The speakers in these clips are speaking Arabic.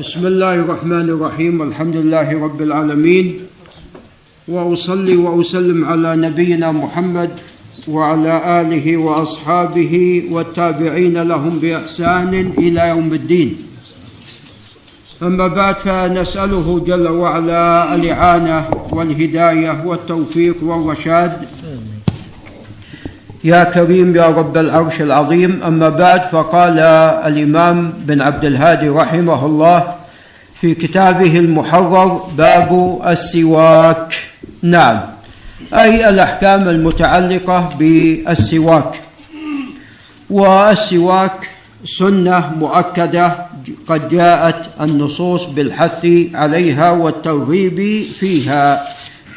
بسم الله الرحمن الرحيم الحمد لله رب العالمين وأصلي وأسلم على نبينا محمد وعلى آله وأصحابه والتابعين لهم بإحسان إلى يوم الدين. أما بعد فنسأله جل وعلا الإعانة والهداية والتوفيق والرشاد يا كريم يا رب العرش العظيم. أما بعد فقال الإمام بن عبد الهادي رحمه الله في كتابه المحرر باب السواك. نعم. أي الأحكام المتعلقة بالسواك. والسواك سنة مؤكدة قد جاءت النصوص بالحث عليها والترغيب فيها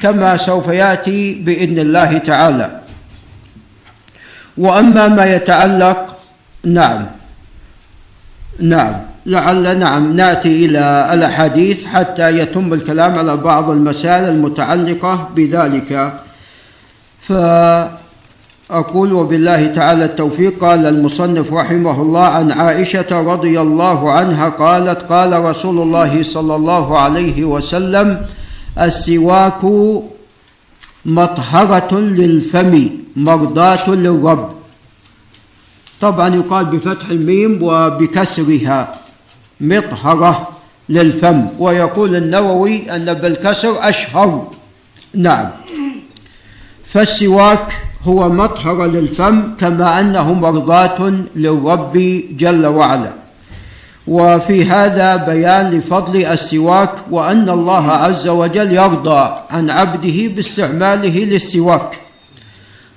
كما سوف يأتي بإذن الله تعالى. وأما ما يتعلق نعم. نعم. لعل نعم. نأتي إلى الأحاديث حتى يتم الكلام على بعض المسائل المتعلقة بذلك. فأقول وبالله تعالى التوفيق. قال المصنف رحمه الله عن عائشة رضي الله عنها قالت قال رسول الله صلى الله عليه وسلم السواك مطهره للفم مرضاه للرب. طبعا يقال بفتح الميم وبكسرها مطهرة للفم ويقول النووي أن بالكسر أشهر. نعم. فالسواك هو مطهر للفم كما أنه مرضاة للرب جل وعلا. وفي هذا بيان لفضل السواك وأن الله عز وجل يرضى عن عبده باستعماله للسواك.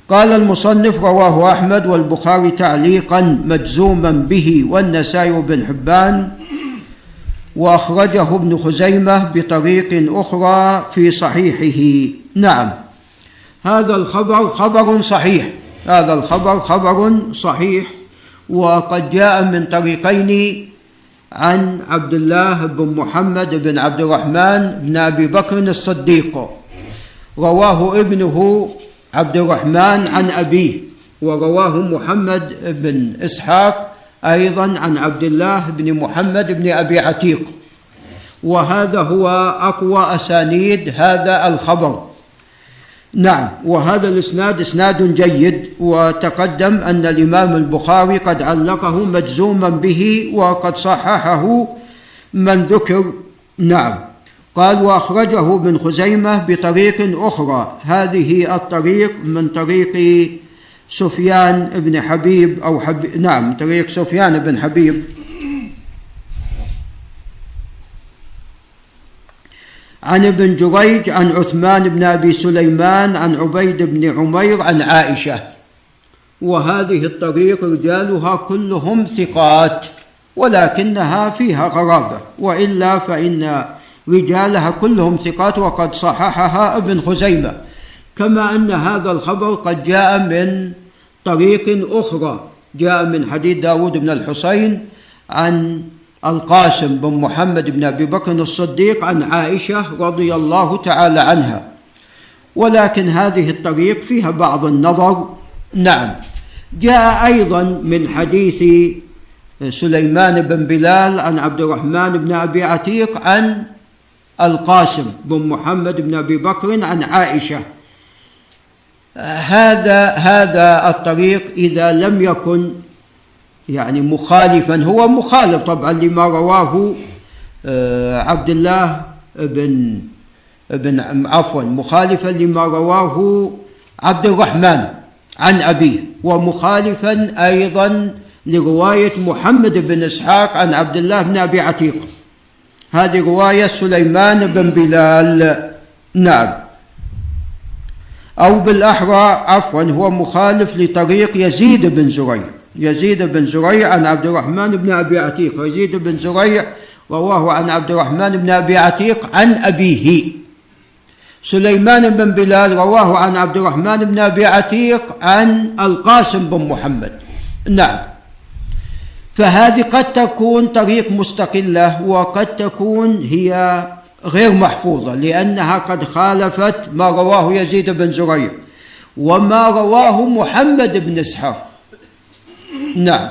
قال المصنف رواه أحمد والبخاري تعليقا مجزوما به والنسائي بن حبان وأخرجه ابن خزيمة بطريق أخرى في صحيحه. نعم. هذا الخبر خبر صحيح. هذا الخبر خبر صحيح. وقد جاء من طريقين عن عبد الله بن محمد بن عبد الرحمن بن أبي بكر الصديق رواه ابنه عبد الرحمن عن أبيه ورواه محمد بن إسحاق أيضا عن عبد الله بن محمد بن أبي عتيق. وهذا هو أقوى أسانيد هذا الخبر. نعم وهذا الإسناد إسناد جيد وتقدم أن الإمام البخاري قد علقه مجزوما به وقد صححه من ذكر. نعم. قال وأخرجه ابن خزيمة بطريق أخرى. هذه الطريق من طريق سفيان بن حبيب أو حبيب نعم طريق سفيان بن حبيب. عن ابن جريج عن عثمان بن أبي سليمان عن عبيد بن عمير عن عائشة. وهذه الطريق رجالها كلهم ثقات ولكنها فيها غرابة. وإلا فإن رجالها كلهم ثقات وقد صححها ابن خزيمة. كما أن هذا الخبر قد جاء من طريق أخرى. جاء من حديث داود بن الحسين عن القاسم بن محمد بن أبي بكر الصديق عن عائشة رضي الله تعالى عنها. ولكن هذه الطريق فيها بعض النظر. نعم. جاء أيضا من حديث سليمان بن بلال عن عبد الرحمن بن أبي عتيق عن القاسم بن محمد بن أبي بكر عن عائشة. هذا هذا الطريق إذا لم يكن يعني مخالفا هو مخالف طبعا لما رواه آه، عبد الله بن بن عفوا مخالفا لما رواه عبد الرحمن عن أبيه ومخالفا أيضا لرواية محمد بن إسحاق عن عبد الله بن أبي عتيق. هذه رواية سليمان بن بلال. نعم. أو بالأحرى عفوا هو مخالف لطريق يزيد بن زريع. يزيد بن زريع عن عبد الرحمن بن أبي عتيق يزيد بن زريع رواه عن عبد الرحمن بن أبي عتيق عن أبيه. سليمان بن بلال رواه عن عبد الرحمن بن أبي عتيق عن القاسم بن محمد. نعم. فهذه قد تكون طريق مستقلة وقد تكون هي غير محفوظة لأنها قد خالفت ما رواه يزيد بن زريع وما رواه محمد بن إسحاق. نعم.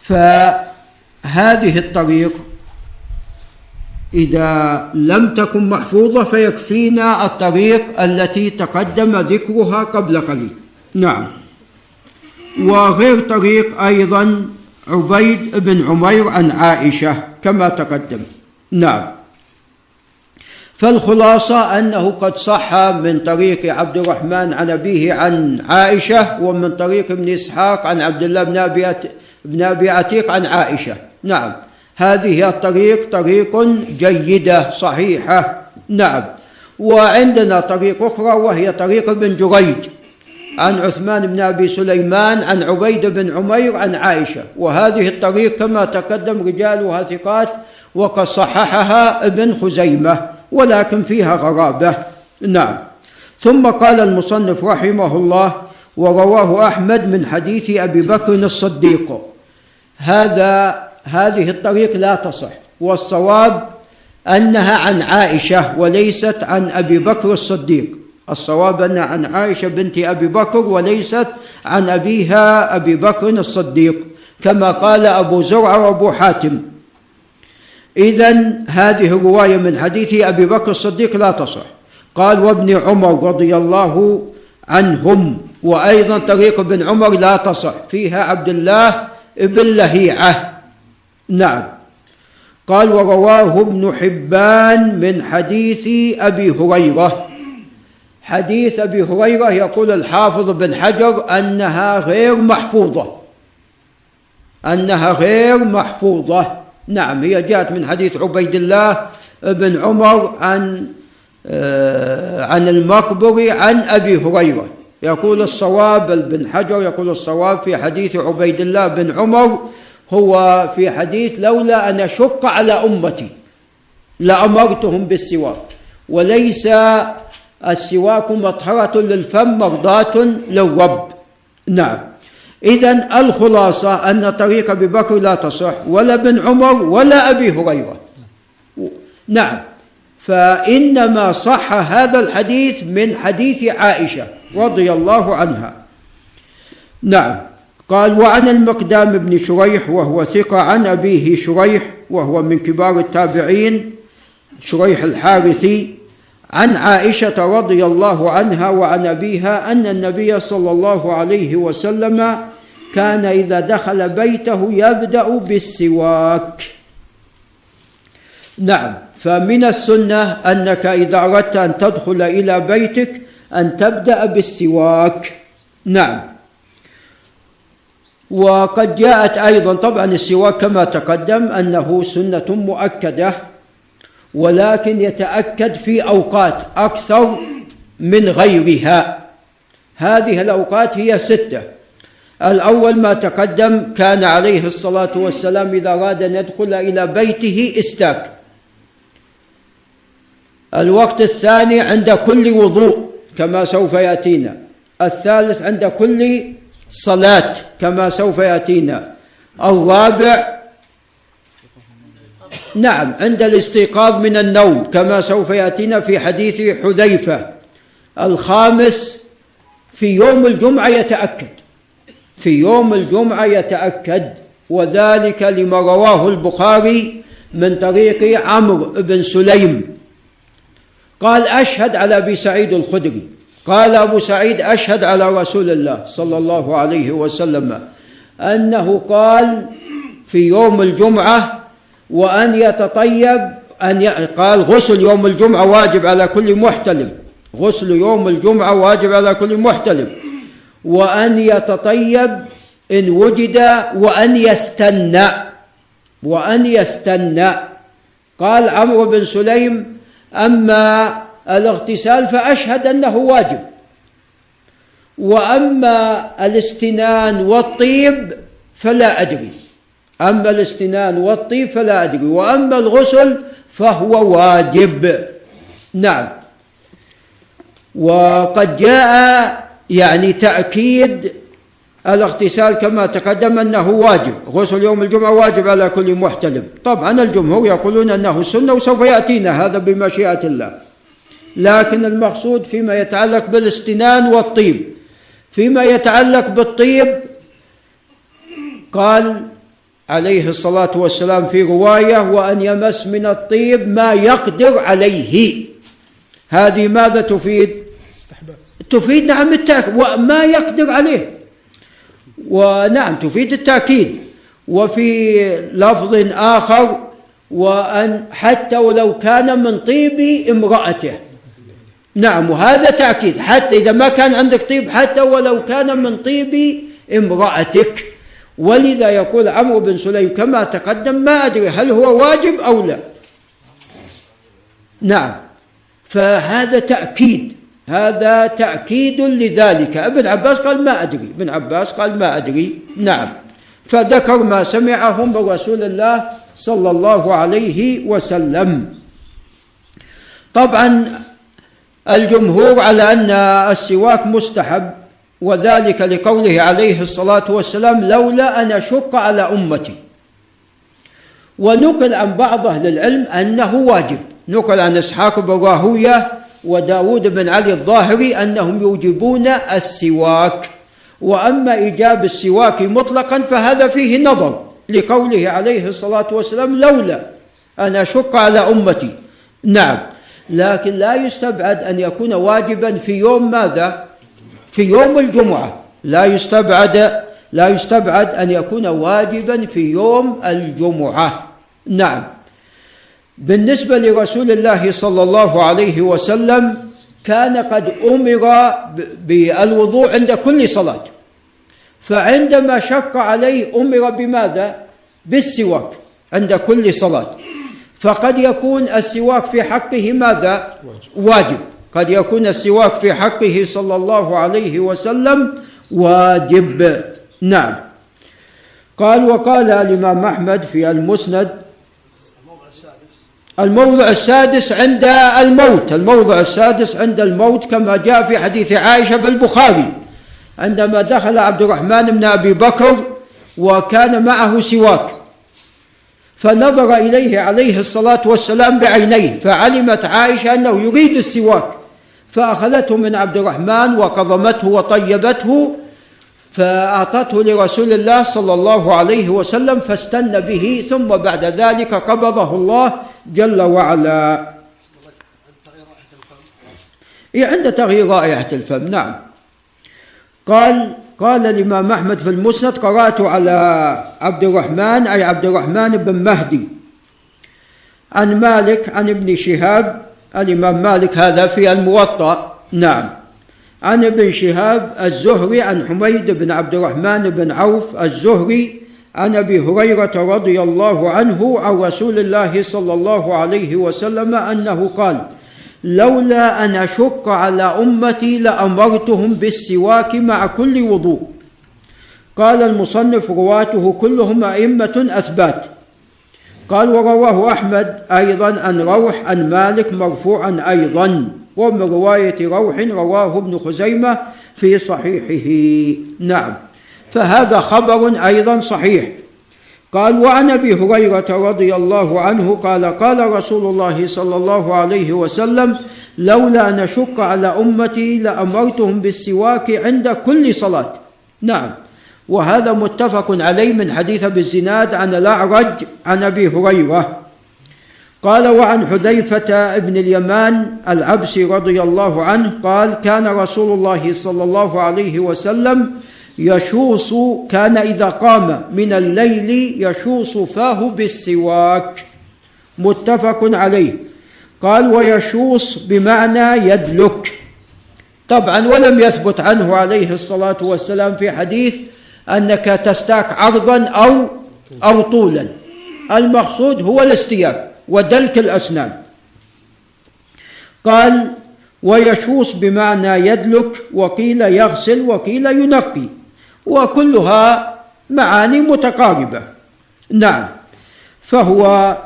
فهذه هذه الطريق إذا لم تكن محفوظة فيكفينا الطريق التي تقدم ذكرها قبل قليل. نعم. وغير طريق أيضا عبيد بن عمير عن عائشة كما تقدم. نعم. فالخلاصة أنه قد صح من طريق عبد الرحمن عن أبيه عن عائشة ومن طريق ابن إسحاق عن عبد الله بن أبي بن أبي عتيق عن عائشة. نعم. هذه الطريق طريق جيدة صحيحة. نعم. وعندنا طريق أخرى وهي طريق ابن جريج عن عثمان بن أبي سليمان عن عبيد بن عمير عن عائشة. وهذه الطريق كما تقدم رجالها ثقات وقد صححها ابن خزيمة. ولكن فيها غرابة. نعم. ثم قال المصنف رحمه الله ورواه أحمد من حديث أبي بكر الصديق. هذا هذه الطريق لا تصح. والصواب أنها عن عائشة وليست عن أبي بكر الصديق. الصواب أن عن عائشة بنت أبي بكر وليست عن أبيها أبي بكر الصديق. كما قال أبو زرع وأبو حاتم. إذا هذه الرواية من حديث أبي بكر الصديق لا تصح. قال وابن عمر رضي الله عنهم وأيضا طريق ابن عمر لا تصح فيها عبد الله ابن لهيعة. نعم. قال ورواه ابن حبان من حديث أبي هريرة. حديث أبي هريرة يقول الحافظ بن حجر أنها غير محفوظة. أنها غير محفوظة. نعم هي جاءت من حديث عبيد الله بن عمر عن آه، عن المقبري عن أبي هريرة. يقول الصواب بن حجر يقول الصواب في حديث عبيد الله بن عمر هو في حديث لولا أن أشق على أمتي لأمرتهم بالسواك. وليس السواك مطهرة للفم مرضاة للرب. نعم. إذا الخلاصة أن طريق أبي بكر لا تصح ولا ابن عمر ولا أبي هريرة. نعم. فإنما صح هذا الحديث من حديث عائشة رضي الله عنها. نعم. قال وعن المقدام بن شريح وهو ثقة عن أبيه شريح وهو من كبار التابعين شريح الحارثي عن عائشة رضي الله عنها وعن أبيها أن النبي صلى الله عليه وسلم كان إذا دخل بيته يبدأ بالسواك. نعم فمن السنة أنك إذا أردت أن تدخل إلى بيتك أن تبدأ بالسواك. نعم. وقد جاءت أيضا طبعا السواك كما تقدم أنه سنة مؤكدة ولكن يتأكد في أوقات أكثر من غيرها. هذه الأوقات هي ستة. الأول ما تقدم كان عليه الصلاة والسلام إذا أراد أن يدخل إلى بيته استاك. الوقت الثاني عند كل وضوء كما سوف يأتينا. الثالث عند كل صلاة كما سوف يأتينا. الرابع نعم عند الاستيقاظ من النوم كما سوف يأتينا في حديث حذيفة الخامس في يوم الجمعة يتأكد. في يوم الجمعة يتأكد وذلك لما رواه البخاري من طريق عمرو بن سليم. قال أشهد على أبي سعيد الخدري. قال أبو سعيد أشهد على رسول الله صلى الله عليه وسلم. أنه قال في يوم الجمعة وأن يتطيب أن ي... قال غسل يوم الجمعة واجب على كل محتلم. غسل يوم الجمعة واجب على كل محتلم. وأن يتطيب إن وجد وأن يستنى. وأن يستنى. قال عمرو بن سليم أما الاغتسال فأشهد أنه واجب. وأما الاستنان والطيب فلا أدري. أما الاستنان والطيب فلا أدري وأما الغسل فهو واجب. نعم. وقد جاء يعني تأكيد الاغتسال كما تقدم أنه واجب غسل يوم الجمعة واجب على كل محتلم. طبعا الجمهور يقولون أنه سنة وسوف يأتينا هذا بمشيئة الله. لكن المقصود فيما يتعلق بالاستنان والطيب. فيما يتعلق بالطيب قال عليه الصلاة والسلام في رواية وأن يمس من الطيب ما يقدر عليه. هذه ماذا تفيد؟ استحباب. تفيد نعم التأكيد وما يقدر عليه. ونعم تفيد التأكيد. وفي لفظ آخر وأن حتى ولو كان من طيب امرأته. نعم وهذا تأكيد. حتى إذا ما كان عندك طيب حتى ولو كان من طيب امرأتك. ولذا يقول عمرو بن سليم كما تقدم ما أدري هل هو واجب أو لا. نعم. فهذا تأكيد. هذا تأكيد لذلك. ابن عباس قال ما أدري. ابن عباس قال ما أدري. نعم. فذكر ما سمعه من رسول الله صلى الله عليه وسلم. طبعا الجمهور على أن السواك مستحب. وذلك لقوله عليه الصلاة والسلام لولا أن أشق على أمتي. ونقل عن بعض أهل العلم أنه واجب. نقل عن إسحاق بن راهوية وداود بن علي الظاهري أنهم يوجبون السواك. وأما إيجاب السواك مطلقا فهذا فيه نظر لقوله عليه الصلاة والسلام لولا أن أشق على أمتي. نعم. لكن لا يستبعد أن يكون واجبا في يوم ماذا؟ في يوم الجمعة. لا يستبعد لا يستبعد أن يكون واجبا في يوم الجمعة. نعم. بالنسبة لرسول الله صلى الله عليه وسلم كان قد أمر بالوضوء عند كل صلاة. فعندما شق عليه أمر بماذا؟ بالسواك عند كل صلاة. فقد يكون السواك في حقه ماذا؟ واجب. قد يكون السواك في حقه صلى الله عليه وسلم واجب. نعم. قال وقال الإمام أحمد في المسند الموضع السادس عند الموت الموضع السادس عند الموت كما جاء في حديث عائشة في البخاري عندما دخل عبد الرحمن بن أبي بكر وكان معه سواك فنظر إليه عليه الصلاة والسلام بعينيه فعلمت عائشة أنه يريد السواك. فأخذته من عبد الرحمن وقضمته وطيبته فأعطته لرسول الله صلى الله عليه وسلم فاستن به ثم بعد ذلك قبضه الله جل وعلا. إيه عند تغيير رائحة الفم نعم. قال قال الإمام أحمد في المسند قرأت على عبد الرحمن أي عبد الرحمن بن مهدي. عن مالك عن ابن شهاب الإمام مالك هذا في الموطأ. نعم. عن ابن شهاب الزهري عن حميد بن عبد الرحمن بن عوف الزهري عن أبي هريرة رضي الله عنه عن رسول الله صلى الله عليه وسلم أنه قال لولا أن أشق على أمتي لأمرتهم بالسواك مع كل وضوء قال المصنف رواته كلهم أئمة أثبات. قال ورواه أحمد أيضا عن روح عن مالك مرفوعا أيضا ومن رواية روح رواه ابن خزيمة في صحيحه. نعم. فهذا خبر أيضا صحيح. قال وعن أبي هريرة رضي الله عنه قال قال رسول الله صلى الله عليه وسلم لولا نشق على أمتي لأمرتهم بالسواك عند كل صلاة. نعم. وهذا متفق عليه من حديث أبي الزناد عن الأعرج عن أبي هريرة. قال وعن حذيفة بن اليمان العبسي رضي الله عنه قال كان رسول الله صلى الله عليه وسلم يشوص كان إذا قام من الليل يشوص فاه بالسواك. متفق عليه. قال ويشوص بمعنى يدلك. طبعا ولم يثبت عنه عليه الصلاة والسلام في حديث أنك تستاك عرضا أو أو طولا. المقصود هو الاستياك ودلك الأسنان. قال ويشوص بمعنى يدلك وقيل يغسل وقيل ينقي. وكلها معاني متقاربة. نعم. فهو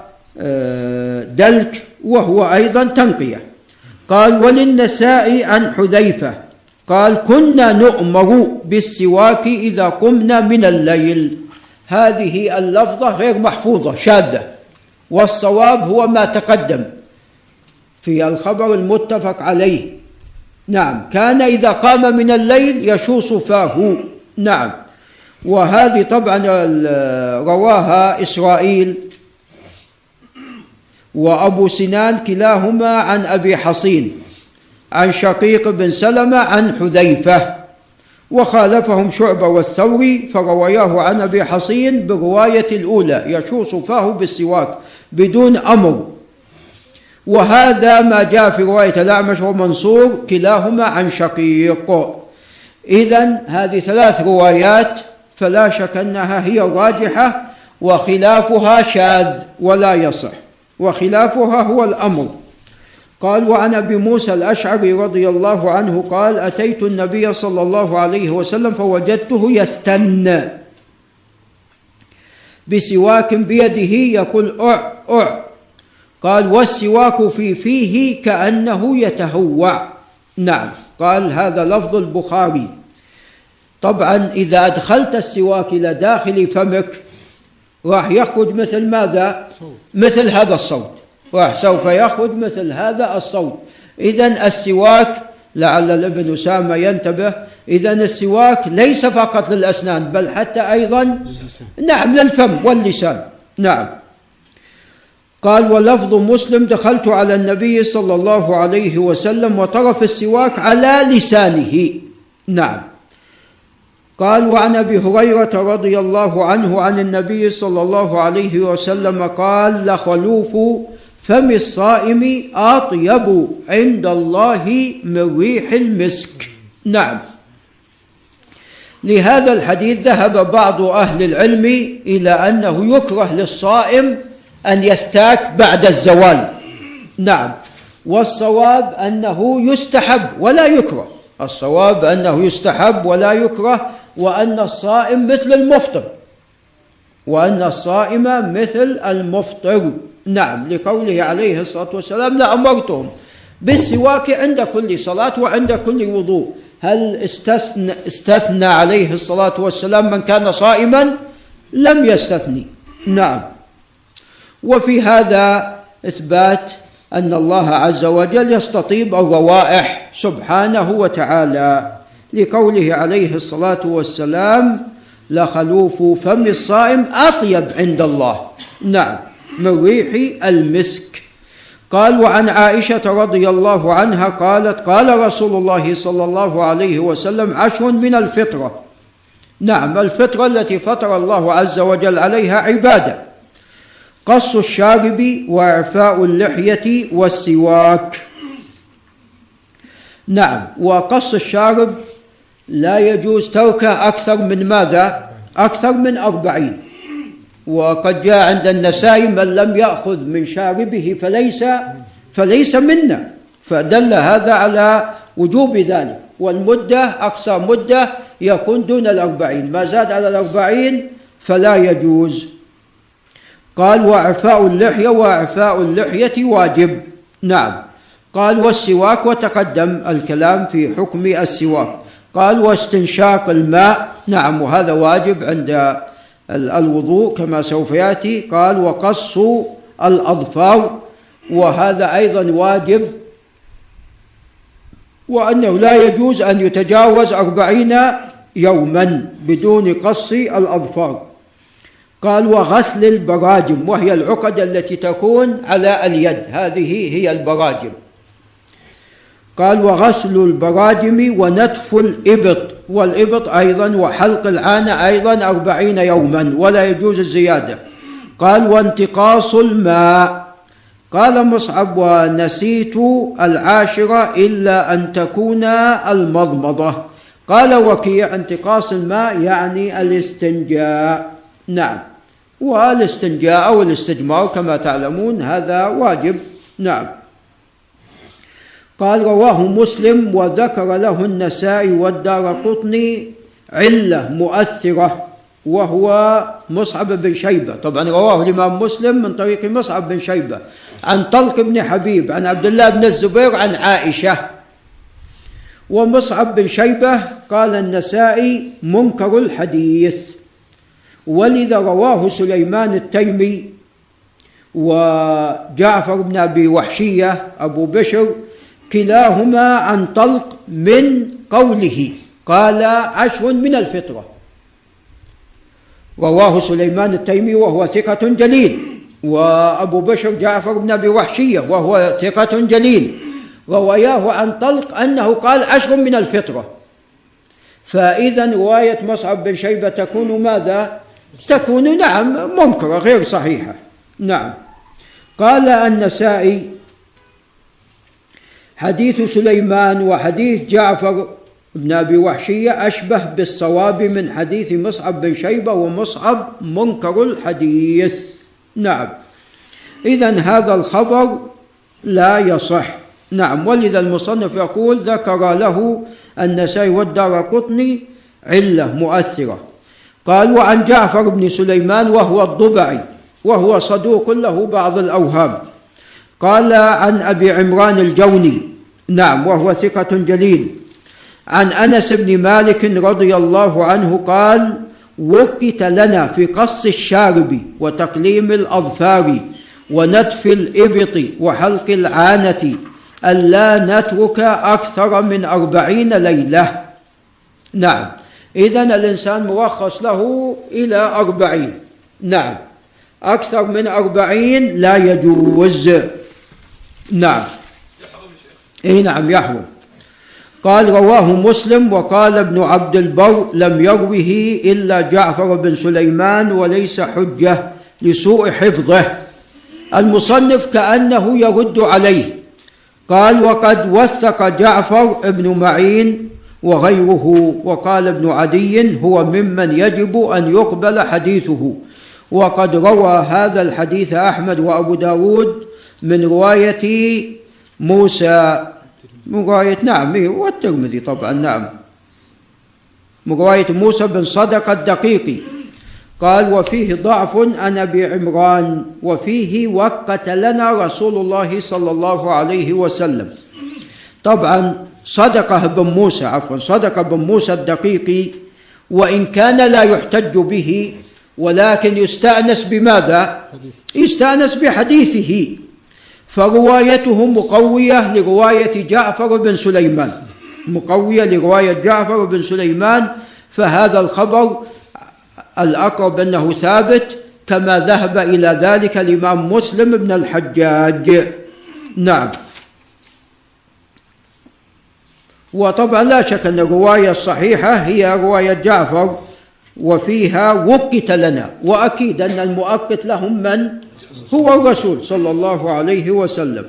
آه، دلك وهو أيضا تنقية. قال وللنساء عن حذيفة. قال كنا نؤمر بالسواك إذا قمنا من الليل. هذه اللفظة غير محفوظة شاذة. والصواب هو ما تقدم في الخبر المتفق عليه. نعم كان إذا قام من الليل يشوص فاه. نعم. وهذه طبعا رواها إسرائيل وأبو سنان كلاهما عن أبي حصين. عن شقيق بن سلمة عن حذيفة وخالفهم شعبة والثوري فروياه عن أبي حصين برواية الأولى يشوص فاه بالسواك بدون أمر. وهذا ما جاء في رواية الأعمش ومنصور كلاهما عن شقيق. إذا هذه ثلاث روايات فلا شك أنها هي الراجحة وخلافها شاذ ولا يصح وخلافها هو الأمر. قال وعن ابي موسى الأشعري رضي الله عنه قال أتيت النبي صلى الله عليه وسلم فوجدته يستن. بسواك بيده يقول أع أع. قال والسواك في فيه كأنه يتهوع. نعم. قال هذا لفظ البخاري. طبعا إذا أدخلت السواك إلى داخل فمك راح يخرج مثل ماذا؟ مثل هذا الصوت. راح سوف يخرج مثل هذا الصوت إذا السواك لعل الابن أسامة ينتبه إذا السواك ليس فقط للأسنان بل حتى أيضا نعم للفم واللسان. نعم. قال ولفظ مسلم دخلت على النبي صلى الله عليه وسلم وطرف السواك على لسانه. نعم. قال وعن أبي هريرة رضي الله عنه عن النبي صلى الله عليه وسلم قال لخلوف فم الصائم أطيب عند الله من ريح المسك. نعم. لهذا الحديث ذهب بعض أهل العلم إلى أنه يكره للصائم أن يستاك بعد الزوال. نعم. والصواب أنه يستحب ولا يكره. الصواب أنه يستحب ولا يكره وأن الصائم مثل المفطر. وأن الصائم مثل المفطر. نعم لقوله عليه الصلاة والسلام لأمرتهم بالسواك عند كل صلاة وعند كل وضوء. هل استثنى, استثنى عليه الصلاة والسلام من كان صائما؟ لم يستثني. نعم. وفي هذا إثبات أن الله عز وجل يستطيب الروائح سبحانه وتعالى. لقوله عليه الصلاة والسلام لخلوف فم الصائم أطيب عند الله. نعم. من ريح المسك. قال وعن عائشة رضي الله عنها قالت قال رسول الله صلى الله عليه وسلم عشر من الفطرة. نعم الفطرة التي فطر الله عز وجل عليها عباده. قص الشارب وإعفاء اللحية والسواك. نعم وقص الشارب لا يجوز تركه أكثر من ماذا؟ أكثر من أربعين. وقد جاء عند النسائي من لم يأخذ من شاربه فليس فليس منا. فدل هذا على وجوب ذلك. والمدة أقصى مدة يكون دون الأربعين. ما زاد على الأربعين فلا يجوز. قال وإعفاء اللحية وإعفاء اللحية واجب. نعم. قال والسواك وتقدم الكلام في حكم السواك. قال واستنشاق الماء. نعم وهذا واجب عند الوضوء كما سوف يأتي. قال وقص الاظفار وهذا أيضا واجب. وأنه لا يجوز أن يتجاوز أربعين يوما بدون قص الاظفار قال وغسل البراجم. وهي العقد التي تكون على اليد. هذه هي البراجم. قال وغسل البراجم ونتف الإبط والإبط أيضا وحلق العانة أيضا أربعين يوما ولا يجوز الزيادة. قال وانتقاص الماء. قال مصعب ونسيت العاشرة إلا أن تكون المضمضة. قال وكيع انتقاص الماء يعني الاستنجاء. نعم. والاستنجاء أو الاستجمار كما تعلمون هذا واجب. نعم. قال رواه مسلم وذكر له النسائي والدار قطني علة مؤثرة وهو مصعب بن شيبة. طبعا رواه الإمام مسلم من طريق مصعب بن شيبة. عن طلق بن حبيب عن عبد الله بن الزبير عن عائشة. ومصعب بن شيبة قال النسائي منكر الحديث. ولذا رواه سليمان التيمي وجعفر بن أبي وحشية أبو بشر كلاهما عن طلق من قوله. قال عشر من الفطرة. رواه سليمان التيمي وهو ثقة جليل. وأبو بشر جعفر بن أبي وحشية وهو ثقة جليل. رواياه عن طلق أنه قال عشر من الفطرة. فإذا رواية مصعب بن شيبة تكون ماذا؟ تكون نعم منكرة غير صحيحة. نعم. قال النسائي حديث سليمان وحديث جعفر بن أبي وحشية أشبه بالصواب من حديث مصعب بن شيبة ومصعب منكر الحديث. نعم. اذا هذا الخبر لا يصح. نعم. ولذا المصنف يقول ذكر له النسائي والدار قطني علة مؤثرة. قال وعن جعفر بن سليمان وهو الضبعي وهو صدوق له بعض الأوهام. قال عن أبي عمران الجوني. نعم وهو ثقة جليل. عن أنس بن مالك رضي الله عنه قال وكت لنا في قص الشارب وتقليم الأظفار ونتف الإبط وحلق العانة الا نترك أكثر من أربعين ليلة. نعم اذا الإنسان مرخص له إلى أربعين. نعم أكثر من أربعين لا يجوز. نعم. اي نعم يحرم قال رواه مسلم وقال ابن عبد البر لم يروه إلا جعفر بن سليمان وليس حجة لسوء حفظه. المصنف كأنه يرد عليه. قال وقد وثق جعفر ابن معين وغيره وقال ابن عدي هو ممن يجب أن يقبل حديثه وقد روى هذا الحديث أحمد وأبو داود من رواية موسى. من رواية نعم إيه، والترمذي طبعا نعم. من رواية موسى بن صدق الدقيقي. قال وفيه ضعف عن ابي عمران وفيه وقت لنا رسول الله صلى الله عليه وسلم. طبعا صدقة بن موسى عفوا صدق بن موسى الدقيقي وإن كان لا يحتج به ولكن يستأنس بماذا؟ يستأنس بحديثه. فروايته مقوية لرواية جعفر بن سليمان. مقوية لرواية جعفر بن سليمان. فهذا الخبر الأقرب أنه ثابت كما ذهب إلى ذلك الإمام مسلم بن الحجاج. نعم. وطبعا لا شك أن الرواية الصحيحة هي رواية جعفر وفيها وقت لنا وأكيد أن المؤقت لهم من؟ هو الرسول صلى الله عليه وسلم.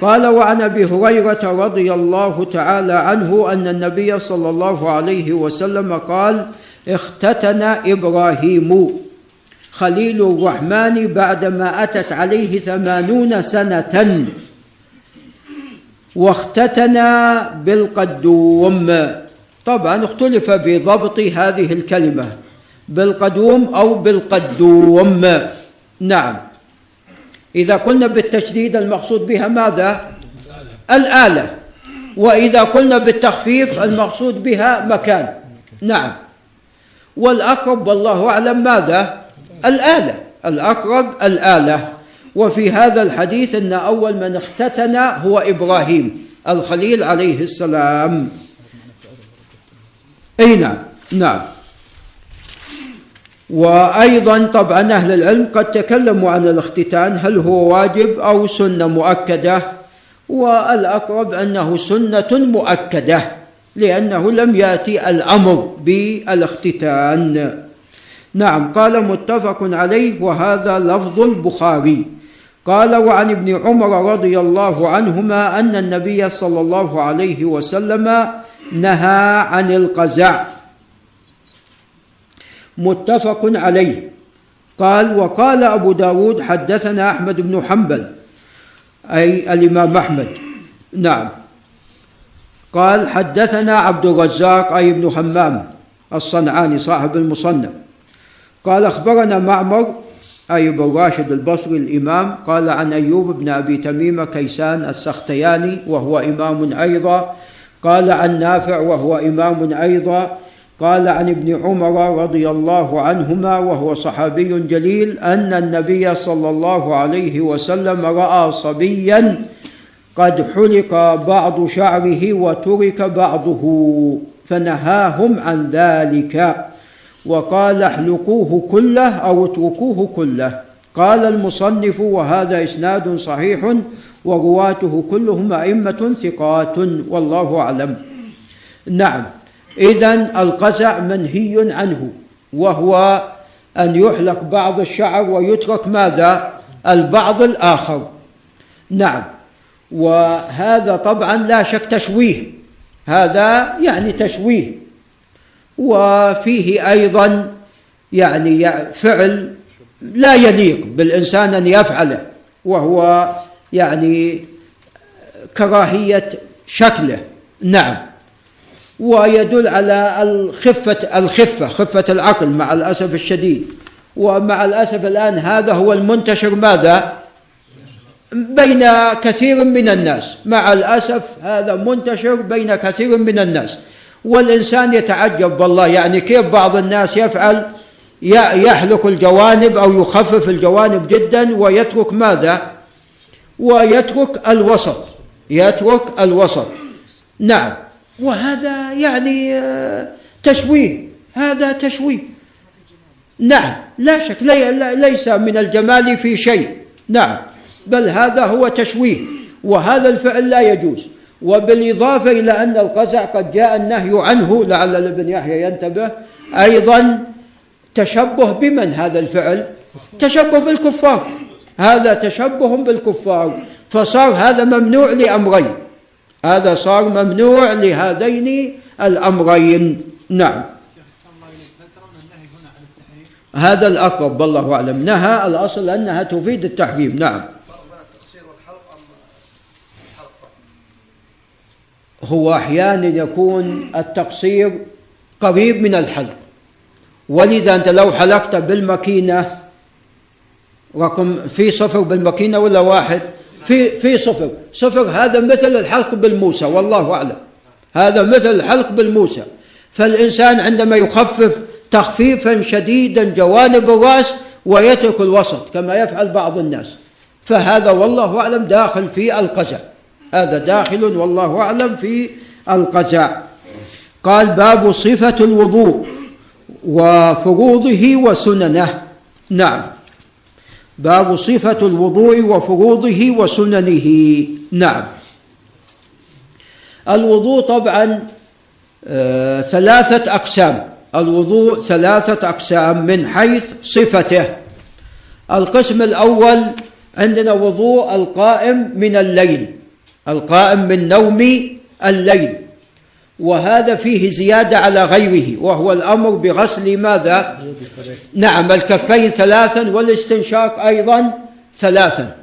قال وعن أبي هريرة رضي الله تعالى عنه أن النبي صلى الله عليه وسلم قال اختتن إبراهيم خليل الرحمن بعدما أتت عليه ثمانون سنة واختتن بالقدوم. طبعا اختلف في ضبط هذه الكلمة بالقدوم أو بالقدوم. نعم. إذا قلنا بالتشديد المقصود بها ماذا؟ الآلة. وإذا قلنا بالتخفيف المقصود بها مكان. نعم. والأقرب والله أعلم ماذا؟ الآلة. الأقرب الآلة. وفي هذا الحديث أن أول من اختتن هو إبراهيم الخليل عليه السلام. أي نعم. نعم. وأيضا طبعا أهل العلم قد تكلموا عن الاختتان هل هو واجب أو سنة مؤكدة؟ والأقرب أنه سنة مؤكدة لأنه لم يأتي الأمر بالاختتان. نعم قال متفق عليه وهذا لفظ البخاري. قال وعن ابن عمر رضي الله عنهما أن النبي صلى الله عليه وسلم نهى عن القزع. متفق عليه. قال وقال أبو داود حدثنا أحمد بن حنبل أي الإمام أحمد. نعم. قال حدثنا عبد الرزاق أي ابن حمام الصنعاني صاحب المصنف. قال أخبرنا معمر أي بن راشد البصري الإمام قال عن أيوب بن أبي تميم كيسان السختياني وهو إمام أيضا. قال عن نافع وهو إمام أيضا. قال عن ابن عمر رضي الله عنهما وهو صحابي جليل أن النبي صلى الله عليه وسلم رأى صبيا قد حلق بعض شعره وترك بعضه فنهاهم عن ذلك. وقال احلقوه كله أو اتركوه كله. قال المصنف وهذا إسناد صحيح ورواته كلهم أئمة ثقات والله أعلم. نعم. إذا القزع منهي عنه وهو أن يحلق بعض الشعر ويترك ماذا؟ البعض الآخر. نعم. وهذا طبعا لا شك تشويه. هذا يعني تشويه. وفيه أيضا يعني فعل لا يليق بالإنسان أن يفعله وهو يعني كراهية شكله. نعم. ويدل على الخفة الخفة خفة العقل مع الأسف الشديد. ومع الأسف الآن هذا هو المنتشر ماذا؟ بين كثير من الناس. مع الأسف هذا منتشر بين كثير من الناس. والإنسان يتعجب والله. يعني كيف بعض الناس يفعل؟ يحلق الجوانب أو يخفف الجوانب جدا ويترك ماذا؟ ويترك الوسط. يترك الوسط. نعم. وهذا يعني آه، تشويه هذا تشويه. نعم لا شك ليس من الجمال في شيء. نعم بل هذا هو تشويه وهذا الفعل لا يجوز. وبالإضافة إلى أن القزع قد جاء النهي عنه لعل ابن يحيى ينتبه. أيضا تشبه بمن هذا الفعل؟ تشبه بالكفار. هذا تشبه بالكفار. فصار هذا ممنوع لأمرين. هذا صار ممنوع لهذين الأمرين. نعم. هذا الأقرب والله أعلم. نهى الأصل أنها تفيد التحريم. نعم. هو أحيانا يكون التقصير قريب من الحلق. ولذا أنت لو حلقت بالماكينة رقم في صفر بالماكينة ولا واحد؟ في في صفر صفر هذا مثل الحلق بالموسى والله أعلم. هذا مثل الحلق بالموسى. فالإنسان عندما يخفف تخفيفا شديدا جوانب الرأس ويترك الوسط كما يفعل بعض الناس. فهذا والله أعلم داخل في القزع. هذا داخل والله أعلم في القزع. قال باب صفة الوضوء وفروضه وسننه. نعم. باب صفة الوضوء وفروضه وسننه. نعم. الوضوء طبعا آه ثلاثة أقسام. الوضوء ثلاثة أقسام من حيث صفته. القسم الأول عندنا وضوء القائم من الليل. القائم من نوم الليل. وهذا فيه زيادة على غيره وهو الأمر بغسل ماذا؟ نعم الكفين ثلاثا والاستنشاق أيضا ثلاثا.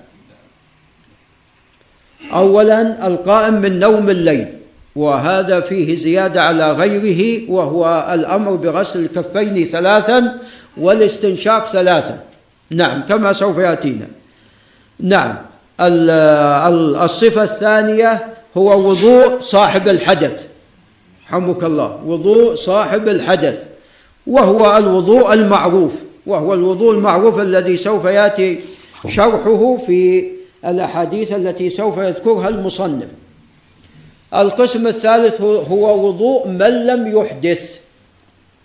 أولا القائم من نوم الليل وهذا فيه زيادة على غيره وهو الأمر بغسل الكفين ثلاثا والاستنشاق ثلاثا. نعم كما سوف يأتينا. نعم الصفة الثانية هو وضوء صاحب الحدث. حمك الله. وضوء صاحب الحدث وهو الوضوء المعروف وهو الوضوء المعروف الذي سوف يأتي شرحه في الأحاديث التي سوف يذكرها المصنف. القسم الثالث هو وضوء من لم يحدث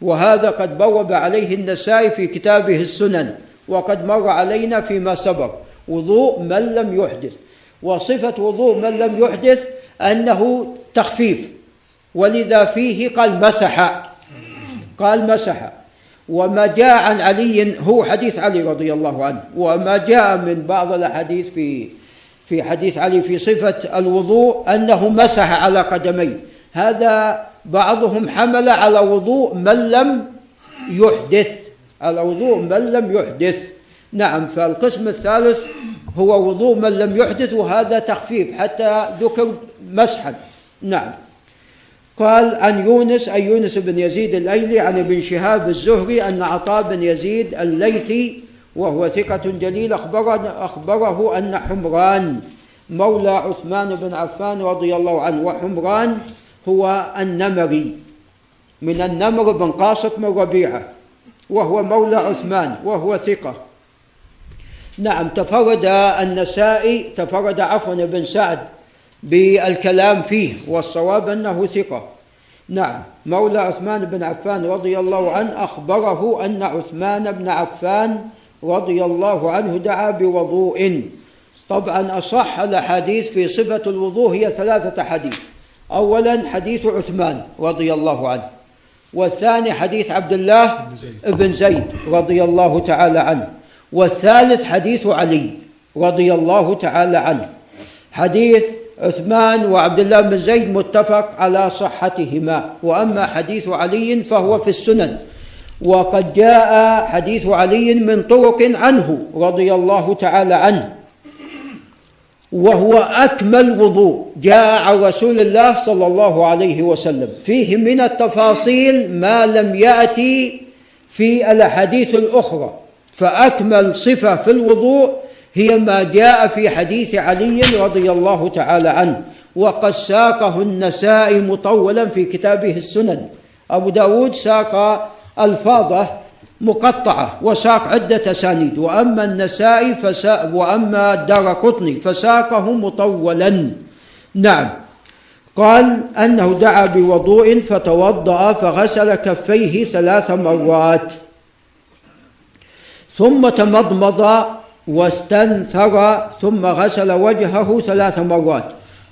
وهذا قد بوب عليه النسائي في كتابه السنن وقد مر علينا فيما سبق. وضوء من لم يحدث وصفة وضوء من لم يحدث أنه تخفيف. ولذا فيه قال مسح. قال مسح. وما جاء عن علي هو حديث علي رضي الله عنه. وما جاء من بعض الأحاديث في في حديث علي في صفة الوضوء أنه مسح على قدميه. هذا بعضهم حمل على وضوء من لم يحدث. على وضوء من لم يحدث. نعم فالقسم الثالث هو وضوء من لم يحدث وهذا تخفيف حتى ذكر مسحا. نعم. قال عن يونس أي يونس بن يزيد الأيلي عن ابن شهاب الزهري أن عطاء بن يزيد الليثي وهو ثقة جليل أخبره, أن حمران مولى عثمان بن عفان رضي الله عنه وحمران هو النمري من النمر بن قاسط من ربيعة وهو مولى عثمان وهو ثقة. نعم تفرد النسائي تفرد عفوا بن سعد بالكلام فيه والصواب أنه ثقة. نعم مولى عثمان بن عفان رضي الله عنه أخبره أن عثمان بن عفان رضي الله عنه دعا بوضوء. طبعا أصح الأحاديث في صفة الوضوء هي ثلاثة حديث. أولا حديث عثمان رضي الله عنه والثاني حديث عبد الله بن زيد رضي الله تعالى عنه والثالث حديث علي رضي الله تعالى عنه. حديث عثمان وعبد الله بن زيد متفق على صحتهما. وأما حديث علي فهو في السنن. وقد جاء حديث علي من طرق عنه رضي الله تعالى عنه. وهو أكمل وضوء. جاء عن رسول الله صلى الله عليه وسلم. فيه من التفاصيل ما لم يأتي في الأحاديث الأخرى. فأكمل صفة في الوضوء هي ما جاء في حديث علي رضي الله تعالى عنه وقد ساقه النسائي مطولا في كتابه السنن. أبو داود ساق ألفاظه مقطعة وساق عدة أسانيد وأما النسائي فسا وأما الدار قطني فساقه مطولا. نعم. قال أنه دعا بوضوء فتوضأ فغسل كفيه ثلاث مرات. ثم تمضمض واستنثر ثم غسل وجهه ثلاث مرات.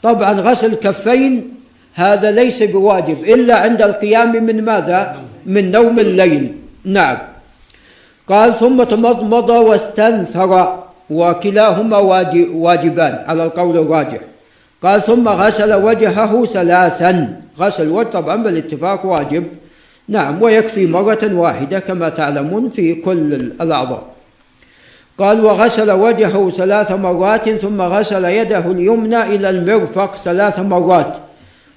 طبعا غسل الكفين هذا ليس بواجب إلا عند القيام من ماذا؟ من نوم الليل. نعم. قال ثم تمضمض واستنثر وكلاهما واجبان على القول الراجح. قال ثم غسل وجهه ثلاثا. غسل الوجه طبعا بالاتفاق واجب. نعم ويكفي مرة واحدة كما تعلمون في كل الأعضاء. قال وغسل وجهه ثلاث مرات ثم غسل يده اليمنى إلى المرفق ثلاث مرات.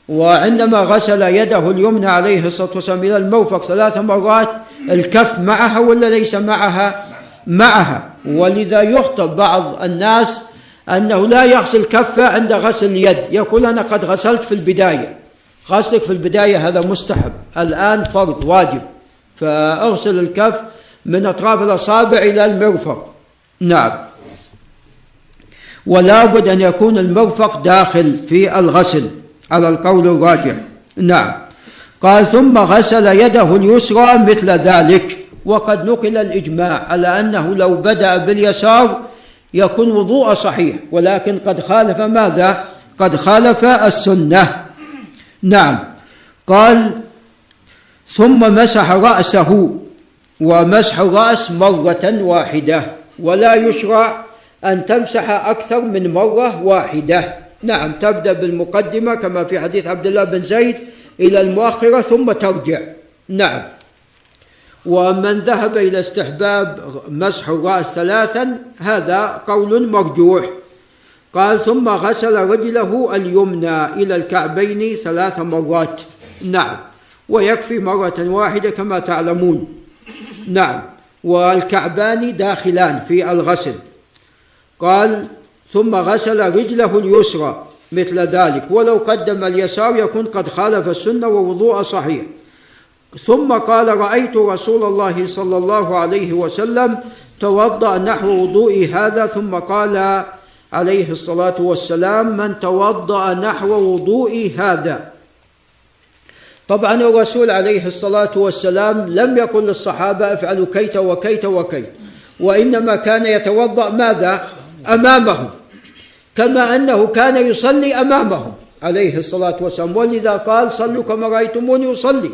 وعندما غسل يده اليمنى عليه الصلاة والسلام إلى المرفق ثلاث مرات الكف معها ولا ليس معها؟ معها. ولذا يخطئ بعض الناس أنه لا يغسل كفه عند غسل اليد. يقول أنا قد غسلت في البداية. غسلك في البداية هذا مستحب. الآن فرض واجب. فأغسل الكف من أطراف الأصابع إلى المرفق. نعم. ولا بد أن يكون المرفق داخل في الغسل على القول الراجح. نعم. قال ثم غسل يده اليسرى مثل ذلك. وقد نقل الإجماع على أنه لو بدأ باليسار يكون وضوء صحيح ولكن قد خالف ماذا؟ قد خالف السنة. نعم. قال ثم مسح رأسه ومسح الرأس مرة واحدة. ولا يشرع أن تمسح أكثر من مرة واحدة. نعم تبدأ بالمقدمة كما في حديث عبد الله بن زيد إلى المؤخرة ثم ترجع. نعم. ومن ذهب إلى استحباب مسح الرأس ثلاثا هذا قول مرجوح. قال ثم غسل رجله اليمنى إلى الكعبين ثلاث مرات. نعم. ويكفي مرة واحدة كما تعلمون. نعم. والكعبان داخلان في الغسل. قال ثم غسل رجله اليسرى مثل ذلك ولو قدم اليسار يكون قد خالف السنة ووضوء صحيح. ثم قال رأيت رسول الله صلى الله عليه وسلم توضأ نحو وضوء هذا ثم قال عليه الصلاة والسلام من توضأ نحو وضوء هذا. طبعا الرسول عليه الصلاة والسلام لم يقل للصحابة افعلوا كيت وكيت وكيت وإنما كان يتوضأ ماذا؟ أمامهم كما أنه كان يصلي أمامهم عليه الصلاة والسلام. ولذا قال صلوا كما رأيتموني أصلي.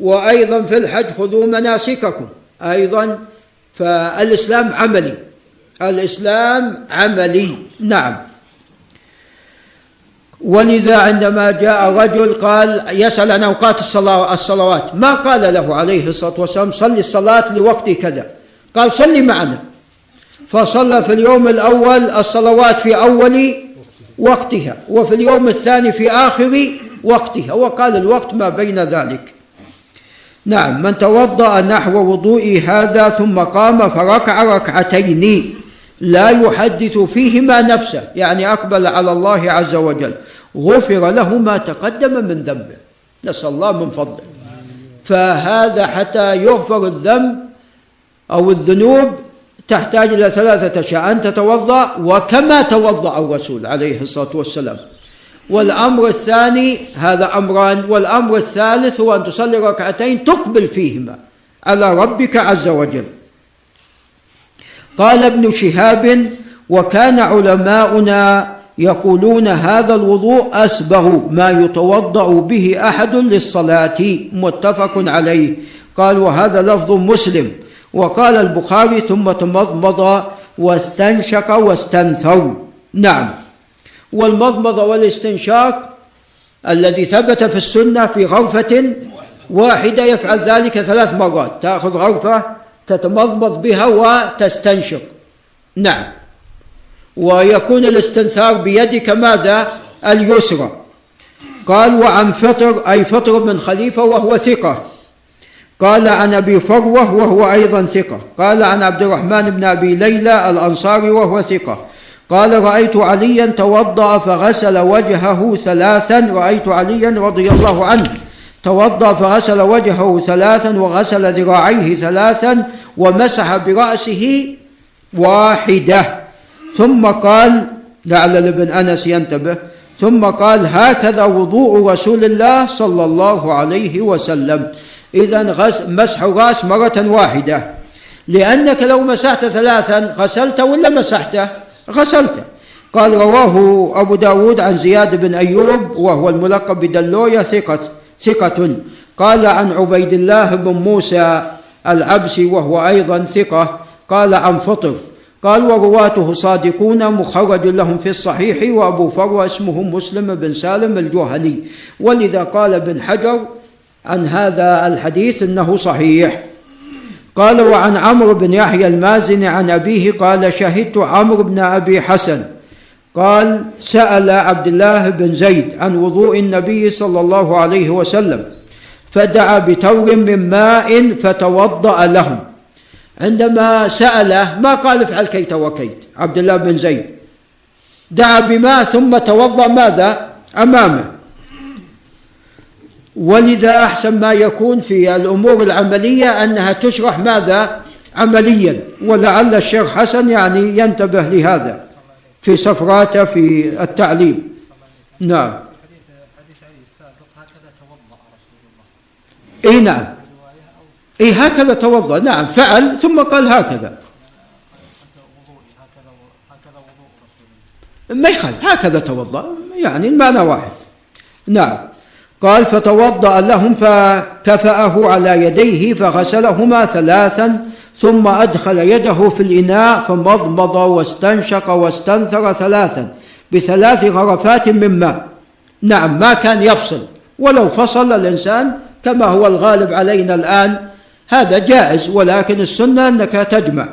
وأيضا في الحج خذوا مناسككم. أيضا فالإسلام عملي الإسلام عملي. نعم. ولذا عندما جاء رجل قال يسأل عن أوقات الصلوات ما قال له عليه الصلاة والسلام؟ صلي الصلاة لوقت كذا. قال صلي معنا. فصلى في اليوم الأول الصلوات في أول وقتها وفي اليوم الثاني في آخر وقتها وقال الوقت ما بين ذلك. نعم من توضأ نحو وضوء هذا ثم قام فركع ركعتين. لا يحدث فيهما نفسه يعني أقبل على الله عز وجل. غفر له ما تقدم من ذنبه. نسأل الله من فضله. فهذا حتى يغفر الذنب أو الذنوب تحتاج إلى ثلاثة أشياء. أن تتوضأ وكما توضأ الرسول عليه الصلاة والسلام. والأمر الثاني هذا أمران. والأمر الثالث هو أن تصلي ركعتين تقبل فيهما على ربك عز وجل. قال ابن شهاب وكان علماؤنا يقولون هذا الوضوء أسبغ ما يتوضأ به أحد للصلاة متفق عليه. قال وهذا لفظ مسلم. وقال البخاري ثم تمضمض واستنشق واستنثر نعم. والمضمضة والاستنشاق الذي ثبت في السنة في غرفة واحدة يفعل ذلك ثلاث مرات. تأخذ غرفة تتمضمض بها وتستنشق. نعم. ويكون الاستنثار بيدك ماذا؟ اليسرى. قال وعن فطر أي فطر بن خليفة وهو ثقة. قال عن أبي فروة وهو أيضا ثقة. قال عن عبد الرحمن بن أبي ليلى الأنصاري وهو ثقة. قال رأيت عليا توضأ فغسل وجهه ثلاثا رأيت عليا رضي الله عنه. توضأ فغسل وجهه ثلاثا وغسل ذراعيه ثلاثا ومسح برأسه واحدة. ثم قال لعل ابن أنس ينتبه ثم قال هكذا وضوء رسول الله صلى الله عليه وسلم. إذا مسح الرأس مرة واحدة. لأنك لو مسحت ثلاثا غسلت ولا مسحته غسلته قال رواه أبو داود عن زياد بن أيوب وهو الملقب بدلوية ثقة. ثقة. قال عن عبيد الله بن موسى العبسي وهو أيضا ثقة. قال عن فطر. قال ورواته صادقون مخرج لهم في الصحيح وأبو فروة اسمه مسلم بن سالم الجهني. ولذا قال ابن حجر عن هذا الحديث إنه صحيح. قال وعن عمرو بن يحيى المازني عن أبيه قال شهدت عمرو بن أبي حسن. قال سأل عبد الله بن زيد عن وضوء النبي صلى الله عليه وسلم فدعا بتور من ماء فتوضأ لهم. عندما سأله ما قال افعل كيت وكيت؟ عبد الله بن زيد. دعا بماء ثم توضأ ماذا؟ أمامه. ولذا أحسن ما يكون في الأمور العملية أنها تشرح ماذا؟ عمليا. ولعل الشيخ حسن يعني ينتبه لهذا. في سفراته في التعليم. نعم. إي نعم. إي هكذا توضأ. نعم. فعل ثم قال هكذا. ما يخالف. هكذا توضأ. يعني المعنى واحد. نعم. قال فتوضأ لهم فكفأه على يديه فغسلهما ثلاثا ثم أدخل يده في الإناء فمضمض واستنشق واستنثر ثلاثا بثلاث غرفات من ماء. نعم ما كان يفصل. ولو فصل الإنسان كما هو الغالب علينا الآن هذا جائز ولكن السنة أنك تجمع.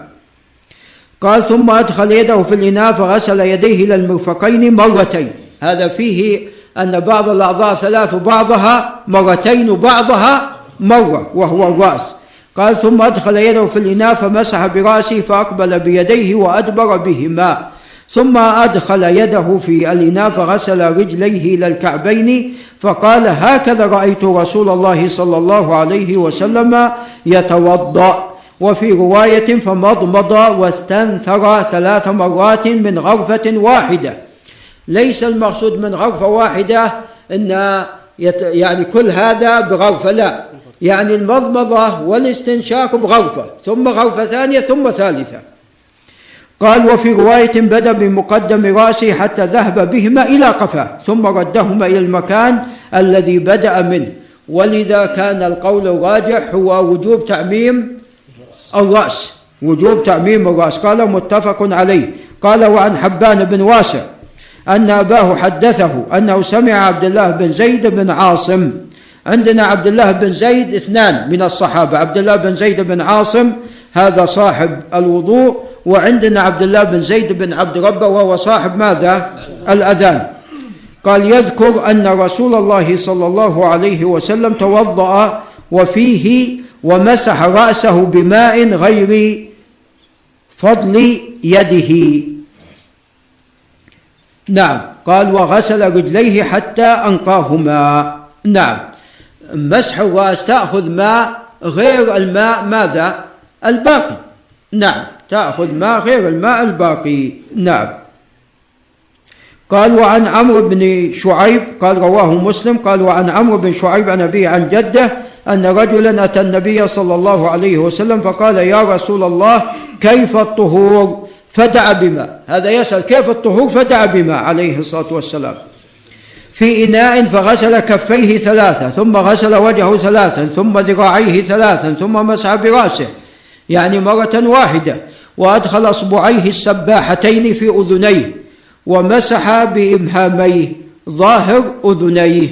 قال ثم أدخل يده في الإناء فغسل يديه إلى المرفقين مرتين. هذا فيه أن بعض الأعضاء ثلاث بعضها مرتين بعضها مرة وهو الرأس. قال ثم أدخل يده في الإناء فمسح برأسه فأقبل بيديه وأدبر بهما. ثم أدخل يده في الإناء فغسل رجليه إلى الكعبين فقال هكذا رأيت رسول الله صلى الله عليه وسلم يتوضأ. وفي رواية فمضمض واستنثر ثلاث مرات من غرفة واحدة. ليس المقصود من غرفة واحدة أن يعني كل هذا بغرفة لا. يعني المضمضة والاستنشاق بغرفة ثم غرفة ثانية ثم ثالثة. قال وفي رواية بدأ بمقدم رأسه حتى ذهب بهما إلى قفاه ثم ردهما إلى المكان الذي بدأ منه. ولذا كان القول الراجح هو وجوب تعميم الرأس وجوب تعميم الرأس. قال متفق عليه. قال وعن حبان بن واسع أن أباه حدثه أنه سمع عبد الله بن زيد بن عاصم عندنا عبد الله بن زيد اثنان من الصحابة عبد الله بن زيد بن عاصم هذا صاحب الوضوء وعندنا عبد الله بن زيد بن عبد ربه وهو صاحب ماذا؟ الأذان. قال يذكر أن رسول الله صلى الله عليه وسلم توضأ وفيه ومسح رأسه بماء غير فضل يده. نعم. قال وغسل رجليه حتى أنقاهما. نعم. مسح الرأس تأخذ ماء غير الماء ماذا؟ الباقي. نعم تأخذ ماء غير الماء الباقي. نعم. قال وعن عمرو بن شعيب قال رواه مسلم. قال وعن عمرو بن شعيب عن أبيه عن جده أن رجلا أتى النبي صلى الله عليه وسلم فقال يا رسول الله كيف الطهور؟ فدعا بماء هذا يسأل كيف الطهور؟ فدعا بماء عليه الصلاة والسلام. في إناء فغسل كفيه ثلاثة ثم غسل وجهه ثلاثا ثم ذراعيه ثلاثا ثم مسح برأسه يعني مرة واحدة وأدخل أصبعيه السباحتين في أذنيه ومسح بإبهاميه ظاهر أذنيه.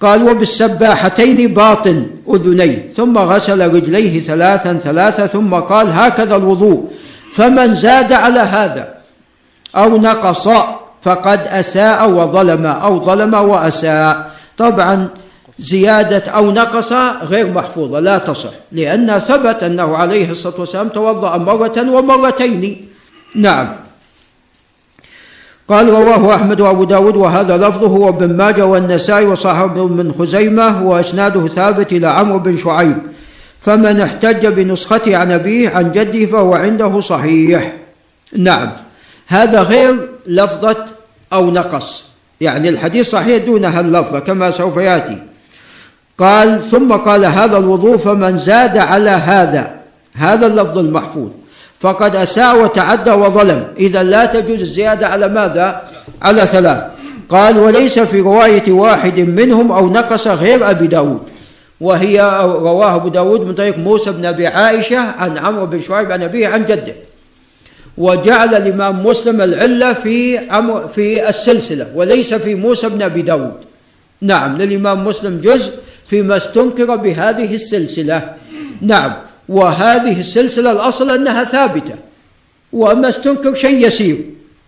قال وبالسباحتين باطن أذنيه. ثم غسل رجليه ثلاثا ثلاثا ثم قال هكذا الوضوء. فمن زاد على هذا أو نقص فقد أساء وظلم أو ظلم وأساء. طبعا زيادة أو نقص غير محفوظة لا تصح لأن ثبت أنه عليه الصلاة والسلام توضأ مرة ومرتين. نعم. قال رواه أحمد وأبو داود وهذا لفظه وابن ماجه والنسائي وصاحب بن خزيمة وأسناده ثابت إلى عمرو بن شعيب. فمن احتج بنسخته عن أبيه عن جده فهو عنده صحيح. نعم. هذا غير لفظة أو نقص. يعني الحديث صحيح دون هاللفظة كما سوف يأتي. قال ثم قال هذا الوضوء فمن زاد على هذا. هذا اللفظ المحفوظ. فقد أساء وتعدى وظلم. إذا لا تجوز الزيادة على ماذا؟ على ثلاث. قال وليس في رواية واحد منهم أو نقص غير أبي داود. وهي رواه أبو داود من طريق موسى بن أبي عائشة عن عمرو بن شعيب عن أبيه عن جده. وجعل الإمام مسلم العلة في في السلسلة وليس في موسى بن أبي داود. نعم للإمام مسلم جزء فيما استنكر بهذه السلسلة. نعم وهذه السلسلة الأصل أنها ثابتة وما استنكر شيء يسير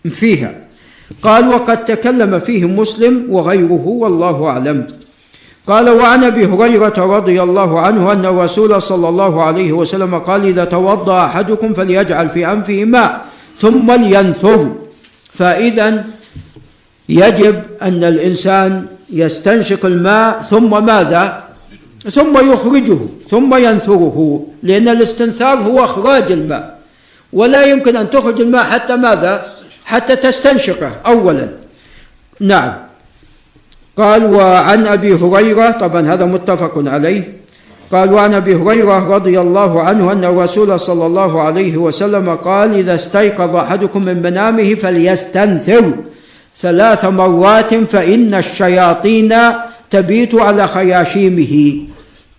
فيها. قال وقد تكلم فيه مسلم وغيره والله أعلم. قال وعن أبي هريرة رضي الله عنه أن الرسول صلى الله عليه وسلم قال إذا توضأ أحدكم فليجعل في أنفه ماء ثم لينثر فإذا يجب أن الإنسان يستنشق الماء ثم ماذا؟ ثم يخرجه ثم ينثره لأن الاستنثار هو إخراج الماء. ولا يمكن أن تخرج الماء حتى ماذا؟ حتى تستنشقه اولا. نعم. قال وعن أبي هريرة طبعا هذا متفق عليه. قال وعن أبي هريرة رضي الله عنه أن الرسول صلى الله عليه وسلم قال إذا استيقظ أحدكم من منامه فليستنثر ثلاث مرات فإن الشياطين تبيت على خياشيمه.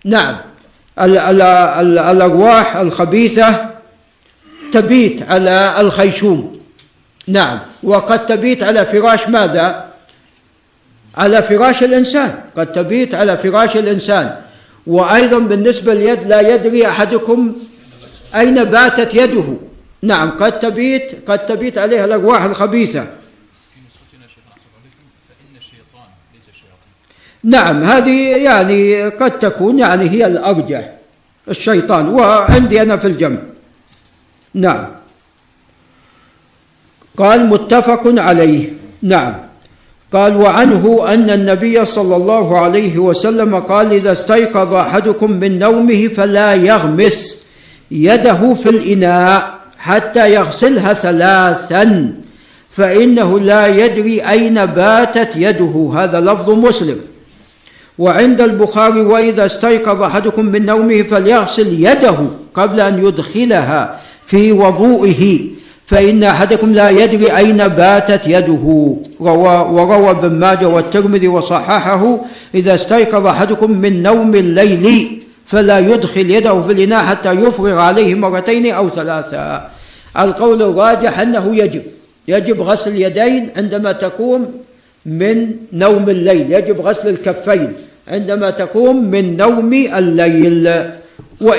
نعم الأرواح الخبيثة تبيت على الخيشوم. نعم وقد تبيت على فراش ماذا؟ على فراش الإنسان. قد تبيت على فراش الإنسان. وأيضا بالنسبة لليد لا يدري أحدكم أين باتت يده. نعم قد تبيت قد تبيت عليها الأرواح الخبيثة. نعم هذه يعني قد تكون يعني هي الأرجح الشيطان وعندي أنا في الجمع. نعم. قال متفق عليه. نعم. قال وعنه أن النبي صلى الله عليه وسلم قال إذا استيقظ أحدكم من نومه فلا يغمس يده في الإناء حتى يغسلها ثلاثا فإنه لا يدري أين باتت يده. هذا لفظ مسلم. وعند البخاري وإذا استيقظ أحدكم من نومه فليغسل يده قبل أن يدخلها في وضوئه. فإن أحدكم لا يدري أين باتت يده. روى وروى ابن ماجه والترمذي وصححه إذا استيقظ أحدكم من نوم الليل فلا يدخل يده في الإناء حتى يفرغ عليه مرتين أو ثلاثة. القول الراجح أنه يجب يجب غسل اليدين عندما تقوم من نوم الليل. يجب غسل الكفين عندما تقوم من نوم الليل. و...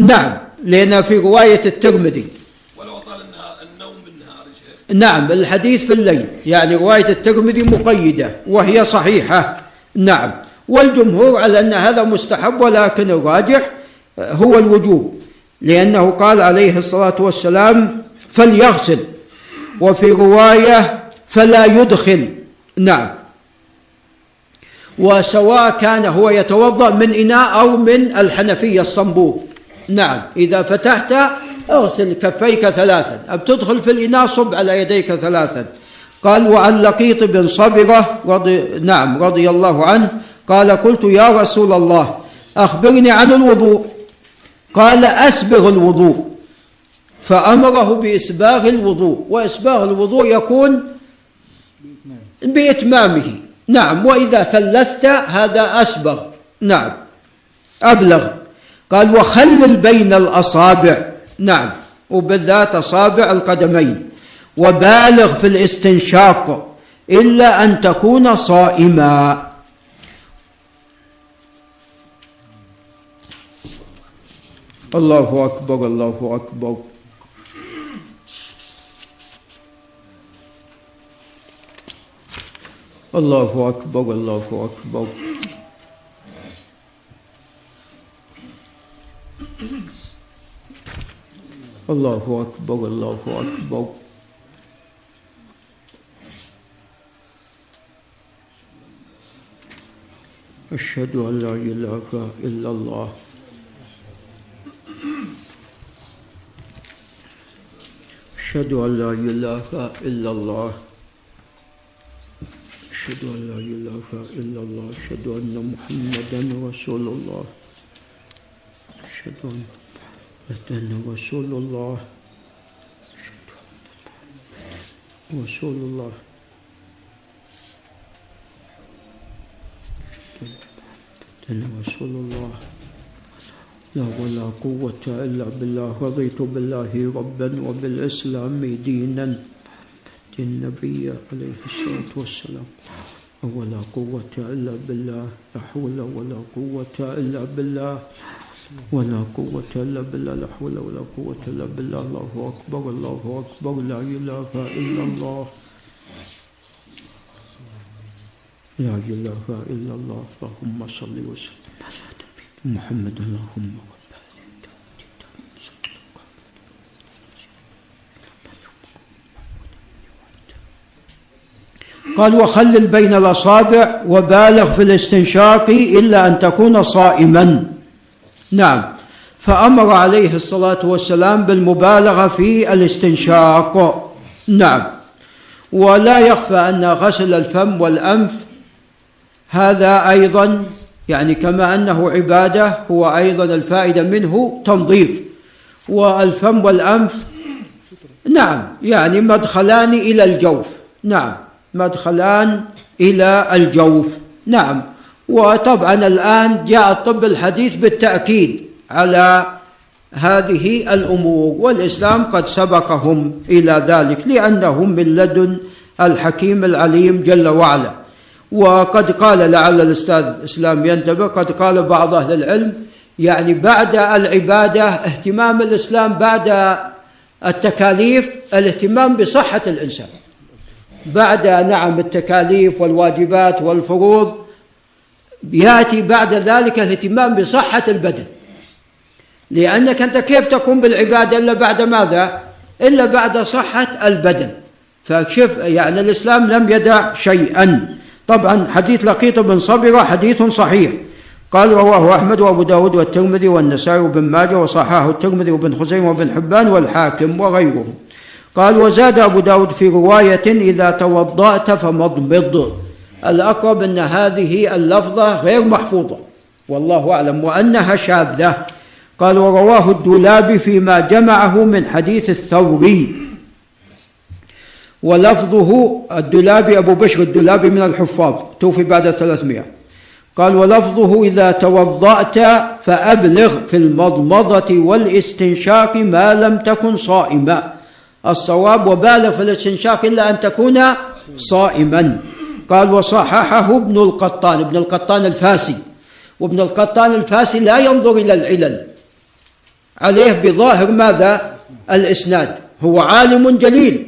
نعم لأن في رواية الترمذي نعم الحديث في الليل. يعني رواية الترمذي مقيدة وهي صحيحة. نعم. والجمهور على أن هذا مستحب ولكن الراجح هو الوجوب لأنه قال عليه الصلاة والسلام فليغسل وفي رواية فلا يدخل نعم. وسواء كان هو يتوضأ من إناء أو من الحنفية الصنبور. نعم. إذا فتحت أغسل كفيك ثلاثا. أب تدخل في الإناء صب على يديك ثلاثا. قال وعن لقيط بن صبرة رضي نعم رضي الله عنه. قال قلت يا رسول الله أخبرني عن الوضوء. قال أسبغ الوضوء. فأمره بإسباغ الوضوء. وإسباغ الوضوء يكون بإتمامه. نعم وإذا ثلثت هذا أسبغ. نعم أبلغ. قال وخلل بين الأصابع. نعم. وبالذات أصابع القدمين. وبالغ في الاستنشاق إلا أن تكون صائما. الله أكبر الله أكبر. الله أكبر الله أكبر. الله أكبر الله أكبر. أشهد أن لا إله إلا الله. أشهد أن لا إله إلا الله. أشهد أن لا إله إلا الله. أشهد أن محمدا رسول الله. أشهد أن محمدا رسول الله رسول الله أن رسول الله لا ولا قوة إلا بالله رضيت بالله ربا وبالإسلام دينا النبي عليه الصلاة والسلام. ولا قوة إلا بالله لا حول ولا قوة إلا بالله. ولا قوة إلا بالله لا حول ولا قوة إلا بالله الله أكبر الله أكبر لا إله إلا الله. لا إله إلا الله اللهم صل وسلم. على محمد اللهم قال وخلل بين الأصابع وبالغ في الاستنشاق إلا أن تكون صائما. نعم. فأمر عليه الصلاة والسلام بالمبالغة في الاستنشاق. نعم. ولا يخفى أن غسل الفم والأنف هذا أيضا يعني كما أنه عبادة هو أيضا الفائدة منه تنظيف. والفم والأنف نعم يعني مدخلان إلى الجوف. نعم مدخلان إلى الجوف. نعم. وطبعا الآن جاء الطب الحديث بالتأكيد على هذه الأمور والإسلام قد سبقهم إلى ذلك لأنهم من لدن الحكيم العليم جل وعلا. وقد قال لعل الأستاذ إسلام ينتبه قد قال بعض أهل العلم يعني بعد العبادة اهتمام الإسلام بعد التكاليف الاهتمام بصحة الإنسان. بعد نعم التكاليف والواجبات والفروض يأتي بعد ذلك الاهتمام بصحة البدن. لأنك أنت كيف تقوم بالعبادة إلا بعد ماذا؟ إلا بعد صحة البدن. فشوف يعني الإسلام لم يدع شيئا. طبعا حديث لقيط بن صبرة حديث صحيح. قال رواه أحمد وأبو داود والترمذي والنسائي وابن ماجه وصححه الترمذي وابن خزيمة وابن حبان والحاكم وغيرهم. قال وزاد أبو داود في رواية إذا توضأت فمضمض. الأقرب أن هذه اللفظة غير محفوظة. والله أعلم وأنها شاذة. قال ورواه الدولابي فيما جمعه من حديث الثوري. ولفظه الدولابي أبو بشر الدولابي من الحفاظ. توفي بعد ثلاثمائة. قال ولفظه إذا توضأت فأبلغ في المضمضة والاستنشاق ما لم تكن صائما الصواب وبالغ في الاستنشاق إلا أن تكون صائما. قال وصححه ابن القطان ابن القطان الفاسي. وابن القطان الفاسي لا ينظر إلى العلل. عليه بظاهر ماذا؟ الإسناد. هو عالم جليل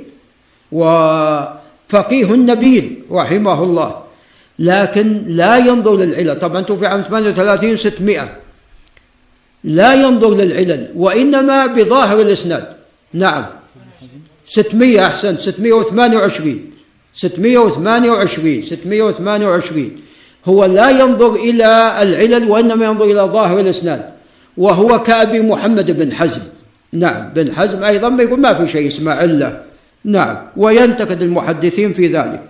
وفقيه نبيل رحمه الله. لكن لا ينظر للعلل طبعا توفي عام 38 600 لا ينظر للعلل وإنما بظاهر الإسناد. نعم. 600 أحسن 628 628 628 هو لا ينظر إلى العلل وإنما ينظر إلى ظاهر الإسناد وهو كأبي محمد بن حزم. نعم بن حزم أيضا يقول ما في شيء اسمه علة. نعم وينتقد المحدثين في ذلك.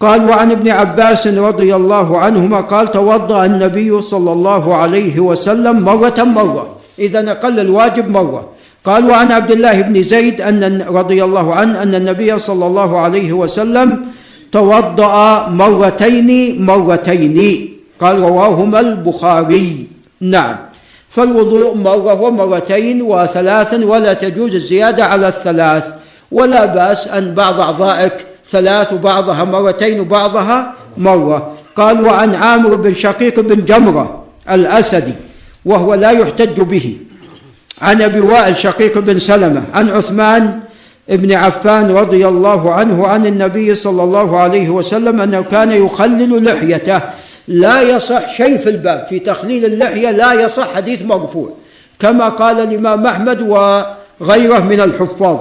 قال وعن ابن عباس رضي الله عنهما قال توضأ النبي صلى الله عليه وسلم مرة مرة. إذا أقل الواجب مرة. قال وعن عبد الله بن زيد أن رضي الله عنه أن النبي صلى الله عليه وسلم توضأ مرتين مرتين. قال رواهما البخاري. نعم. فالوضوء مرة ومرتين وثلاثا ولا تجوز الزيادة على الثلاث. ولا بأس أن بعض أعضائك ثلاث وبعضها مرتين وبعضها مرة. قال وعن عامر بن شقيق بن جمرة الأسدي وهو لا يحتج به. عن أبي وائل شقيق بن سلمة عن عثمان بن عفان رضي الله عنه عن النبي صلى الله عليه وسلم أنه كان يخلل لحيته. لا يصح شيء في الباب في تخليل اللحية لا يصح حديث مرفوع. كما قال الإمام أحمد وغيره من الحفاظ.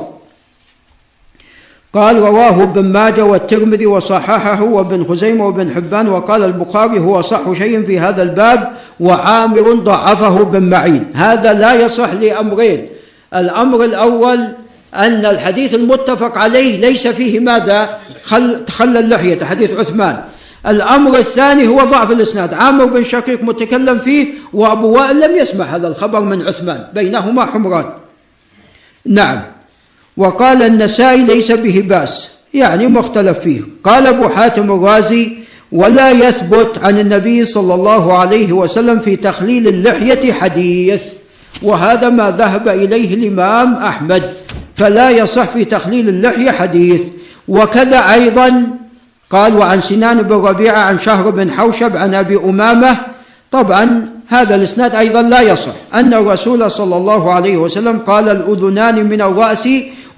قال رواه ابن ماجه والترمذي وصححه وابن خزيمة وابن حبان وقال البخاري هو صح شيء في هذا الباب وعامر ضعفه بن معين هذا لا يصح لأمرين. الأمر الأول أن الحديث المتفق عليه ليس فيه ماذا؟ خل اللحية حديث عثمان. الأمر الثاني هو ضعف الإسناد. عامر بن شقيق متكلم فيه وأبو وائل لم يسمع هذا الخبر من عثمان بينهما حمران. نعم. وقال النسائي ليس به بأس يعني مختلف فيه. قال أبو حاتم الرازي ولا يثبت عن النبي صلى الله عليه وسلم في تخليل اللحية حديث وهذا ما ذهب إليه الإمام أحمد فلا يصح في تخليل اللحية حديث. وكذا أيضا قال وعن سنان بن ربيعة عن شهر بن حوشب عن أبي أمامة. طبعا هذا الإسناد أيضا لا يصح. أن الرسول صلى الله عليه وسلم قال الأذنان من الرأس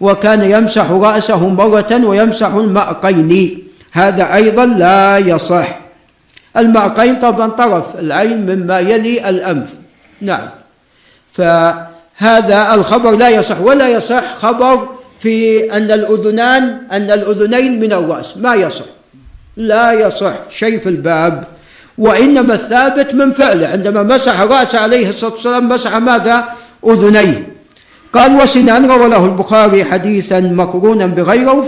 وكان يمسح رأسه مرة ويمسح المعقين. هذا أيضا لا يصح. المعقين طبعا طرف العين مما يلي الأنف. نعم. فهذا الخبر لا يصح ولا يصح خبر في أن الأذنان أن الأذنين من الرأس. ما يصح. لا يصح شيء في الباب. وإنما الثابت من فعله. عندما مسح رأسه عليه الصلاة والسلام مسح ماذا؟ أذنيه. قال وسنان روى له البخاري حديثا مقرونا بغيره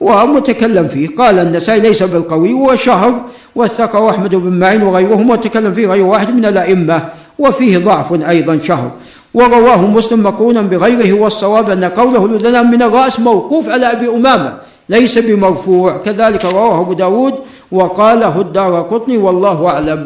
ومتكلم فيه. قال النسائي ليس بالقوي وشهر وثقه احمد بن معين وغيرهم وتكلم فيه غير واحد من الأئمة وفيه ضعف أيضا شهر ورواه مسلم مقرونا بغيره والصواب أن قوله الاذنان من الرأس موقوف على أبي أمامة ليس بمرفوع. كذلك رواه أبو داود وقاله الدار قطني والله أعلم.